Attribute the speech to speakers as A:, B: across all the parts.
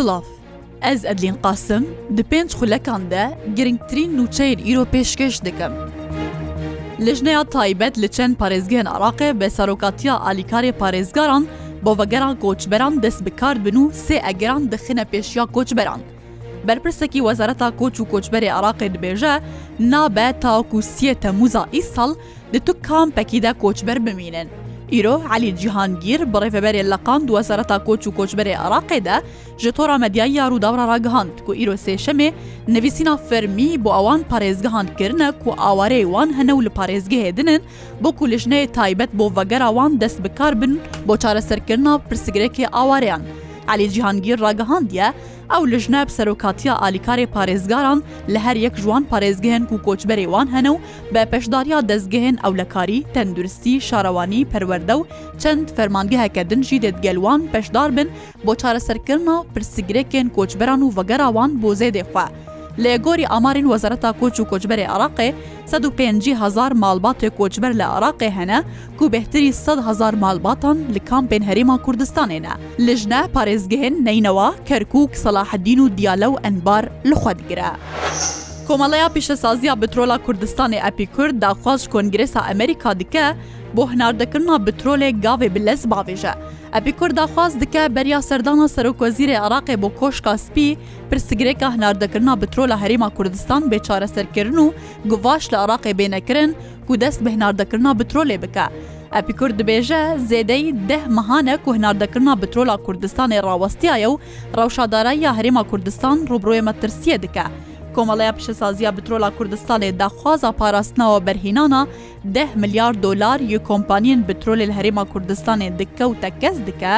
A: Silav. Ez Edlin Qasim di pênc xulekan de giringtirîn nûçeyên îro pêşkeş dikim. Lejneya taybet li çend parêzgehên Iraqê be serokatiya alîkarê parêzgaran bovegeran koçberan dest bikar bin û sê egeran dixine pêşiya koçberan. berpirsekî wezareta koç û koçberê Iraqê dibêje nabe ta ku siyê temuza îsal di tu kampekî de koçber bimînin. ئیرۆ علی جیهانگیر بڕێفەبەرێ لە قاند وەسەرەتا کۆچ و کۆچبەرێ عراقێدا ji tۆra medyayî yarûdavra ragihand ku îro sêşemê nivîsîna fermî bo awan parêzgehan kirine ku awarê wan hene û li parêzgehê dinin bo ku lijneyê taybet bo vegera wan dest bikar bin bo çareserkirina pirsigirekê awareyan. Elî cihangîr ragihandiye ئەو لە ژنە سەرۆکاتیا ئالیکارێ پارێزگاران لە هەر یەک ژوان پارێزگەهێن و کۆچبەرێوان هەنە و بە پێشداریا دەستگەهێن ئەولەکاری تەندروستی شارەوانی پەروەەردە و چەند فەرمانگەهەکە دنجی دەدگەلوان پێشدار بن بۆ چارەسەرکردنا پرسیگرێکێن کۆچبەران و وەگەراوان بۆ زێدێخوا. لە گۆری ئامارین وەزارەتا کۆچ و کۆچبەری عراقێ 1500هزار مالباتێ کۆچبەر لە عراقێ هەنە کو بهتری 100هزار مالباتان لە کامپێن هەریما کوردستانێنە لەژنە پارێزگەهێن نینەوە کەرکک سەلاحدین و دیالە و ئەنبار لەخوادگرە. کۆمەڵەیە پیشەسازیە بترۆلا کوردستانی ئەپی کورد داخواش کۆنگرێسا ئەمریکا دیکە بۆ هەناردەکردنا بترۆلێک گاوێ بلەس باوێژە. ئەپی کورداخواز دکە بەریا سەردانە سەرۆکۆزیری عراقێ بۆ کۆشکا سپی پرسیگرێکە هەناردەکردنا بترۆ لە هەریما کوردستان بێچارەسەرکردن و گوڤاش لە عراقێ بێنەکردن و دەست بە هەناردەکردنا بترۆلێ بکە. ئەپی کورد دبێژە زێدەی ده مەهانە و هەناردەکردنا بترۆلا کوردستانی ڕاوەستیایە و ڕەوشادارایی یا هەریما کوردستان ڕوبڕۆێ مەترسیە دکە. کۆمەڵەیە پیشەسازیە بترۆلا کوردستانێ داخوازا پاراستنەوە بەرهینانە 10 میلیارد دلار ی کۆمپانین بترۆلی هەرێما کوردستانێ دکەوتە کەس دکە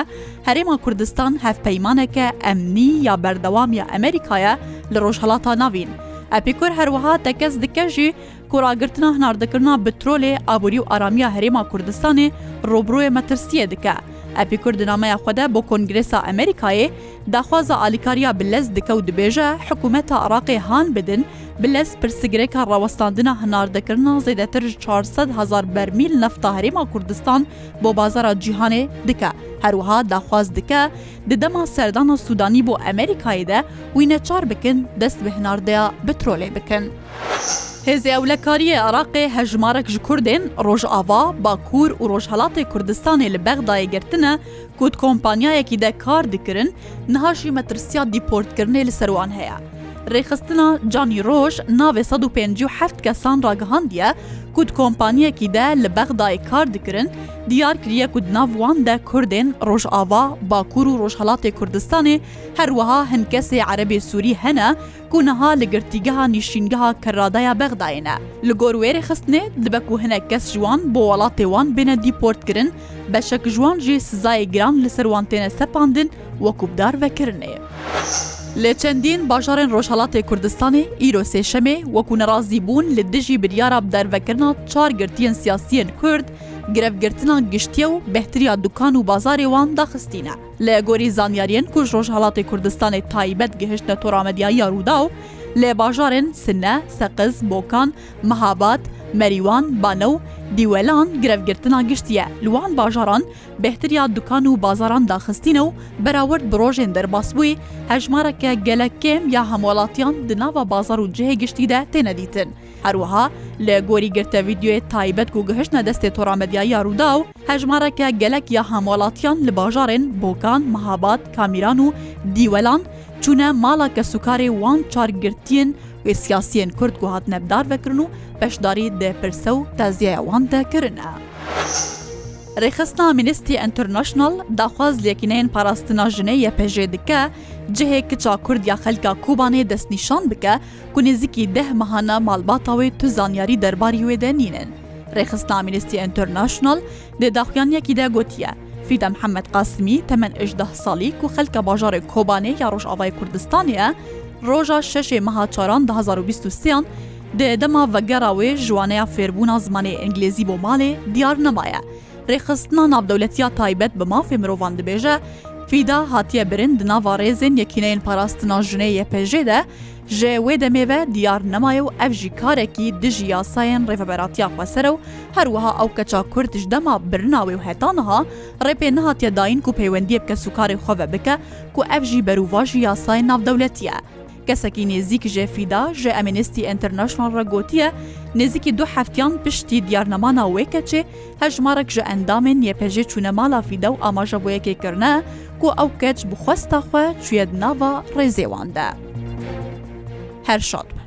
A: هەرێما کوردستان هەف پەیمانەکە ئەمنی یا بەردەوامیە ئەمریکایە لە ڕۆژهڵاتا ناوین. ئەپیکۆر هەروەها تەکەس دکەژی کوڕاگرتنا هەناردەکردنا بترۆلێ ئابووری و ئارامیە هەرێما کوردستانی ڕۆبرۆی مەترسیە دکە. ئەپیکور دنامەیە خودە بۆ کنگرسا ئەمریکایە داخوازە ئالیکاریا بلەس دکە و دبێژە حکوومەتە عراقی هاان بدن بلەس پرسیگرێکە ڕەوەستاندنە هەناردەکردنا زێدەتر 400 هزار بەرمیل نەفتاهرێما کوردستان بۆ بازارە جیهانێ دکە هەروها داخواز دکە ددەما سەردانە سوودانی بۆ ئەمریکایدە وینە چار بکن دەست بە هەناردەیە بترۆلێ بکەن. هێزی ئەو لە کاریە عراقێ هەژمارەك ji کوردên ڕۆژئاوا باکوور û ڕۆژهڵاتê کوردستانê li بexدayê girtine کود کۆمپانیایەکی de کار dikirin niha jî metirsiya dîportkirinê li serwan heye. ڕێخستنا جانی ڕۆژ ناوێ 1950 کەسان ڕاگەهاندیە کود کۆمپانیەکیدا لە بەغدای کار دکردن دیار کریە کود ناوواندا کوردێن ڕۆژئاوا باکوور و ڕۆژهڵاتی کوردستانی هەروەها هەن کەسێ عەرەبێ سووری هەنە کوونەها لە گرتیگەها نیشینگەها کەڕادایا بەغداینە لە گۆروێری خستنێ دبەک و هەنە کەس جوان بۆ وڵاتێوان بنە دیپۆرتکردن بە شەک جوان ژێ سزای گران لەسەروانتێنە سەپاندن وەکوبدار بەکردێ. لە چەندین باژارێن ڕۆژهڵاتی کوردستانی ئیرۆ سێشەمێ وەکو نەڕازی بوون لە دژی بریارە دەرڤەکردنا چار گرتیان سیاسیەن کورد گرفتگرتنان گشتیە و بەهتریا دوکان و بازارێوان داخستینە لە گۆری زانیاریان کوژ ڕۆژهڵاتی کوردستانی تایبەت گەهشتە تۆرامەدیایی یارودا و لێ باژارێن سنە سەقز بۆکان مەهابات و مەریوان بانە و دیوەلان گرەفگرتنا گشتیە لوان باژاران بهتریا دوکان و بازاران داخستینە و بەراورد بڕۆژێن دەرباسبووی هەژمارەکە گەلەکێم یا هەموڵاتیان دناوە بازار و جێهێ گشتیدا تێنەدیتن هەروەها لە گۆری گرتە ویددیوێ تایبەت و گەهشتە دەستێ تۆرامەدیایی ڕوودا و هەژمارەکە گەلک یا هەموڵاتیان لە باژارێن بۆکان مەهاباد کامیران و دیوەلان چونە ماڵە کە سوکارێ وان چارگرتین و wê siyasiyên Kurd guhat nebdar vekirin û beşdarî dêpirse û teziya wan de kirine. Rêxistina Ministî International daxwaz lêkîneyên parastina jinê ye pejê dike, cihê kiça Kurd ya xelka Kubanê destnîşan bike ku nêzikî deh mehana malbata wê tu zanyarî derbarî wê de nînin. Rêxistina Ministî International dê daxuyaniyekî de gotiye. Fîda Mihemed Qasimî temen ejdah salî ku xelka bajarê Kobanê ya Rojavayê Kurdistanê ye, ڕۆژە شەشێ مەها چاران 2023یان دێدەما ڤگەراوێ ژوانەیە فێربوونا زمانی ئەنگلێزی بۆ ماڵێ دیار نەمایە. ڕێخستنا ناودەولەتیا تایبەت بە مافێ مرۆڤان دەبێژە، فیدا هاتیە برن ناوا ڕێزن یەکینەین پاراستنا ژنێ یەپێژێدە، ژێ وێ دەمێوە دیار نەمایە و ئەفژی کارێکی دژی یاسایەن ڕێڤەبەراتیا خوەسەرە و هەروەها ئەو کەچا کورتش دەما برناوێ و هێتانەها ڕێپێ نەهاتیە داین و پەیوەندیە بکە سوکاری خۆڤە بکە و ئەفژی بەروواژی یاسای ناودەولەتیە. کەسێکی نێزیک ژێفیدا ژێ ئەمینستی ئەتەرنشنال ڕەگوتیە نێزیکی دو هەفتیان پشتی دیارنەمانە وێکەچێ هەژمارەك ژە ئەندامێن یەپەژێ چوونە مالافیدا و ئاماژە بۆ یەکێکردە کو ئەو کەچ بخواستەخوا چێت ناوە ڕێزێواندا. هەر شاد بە.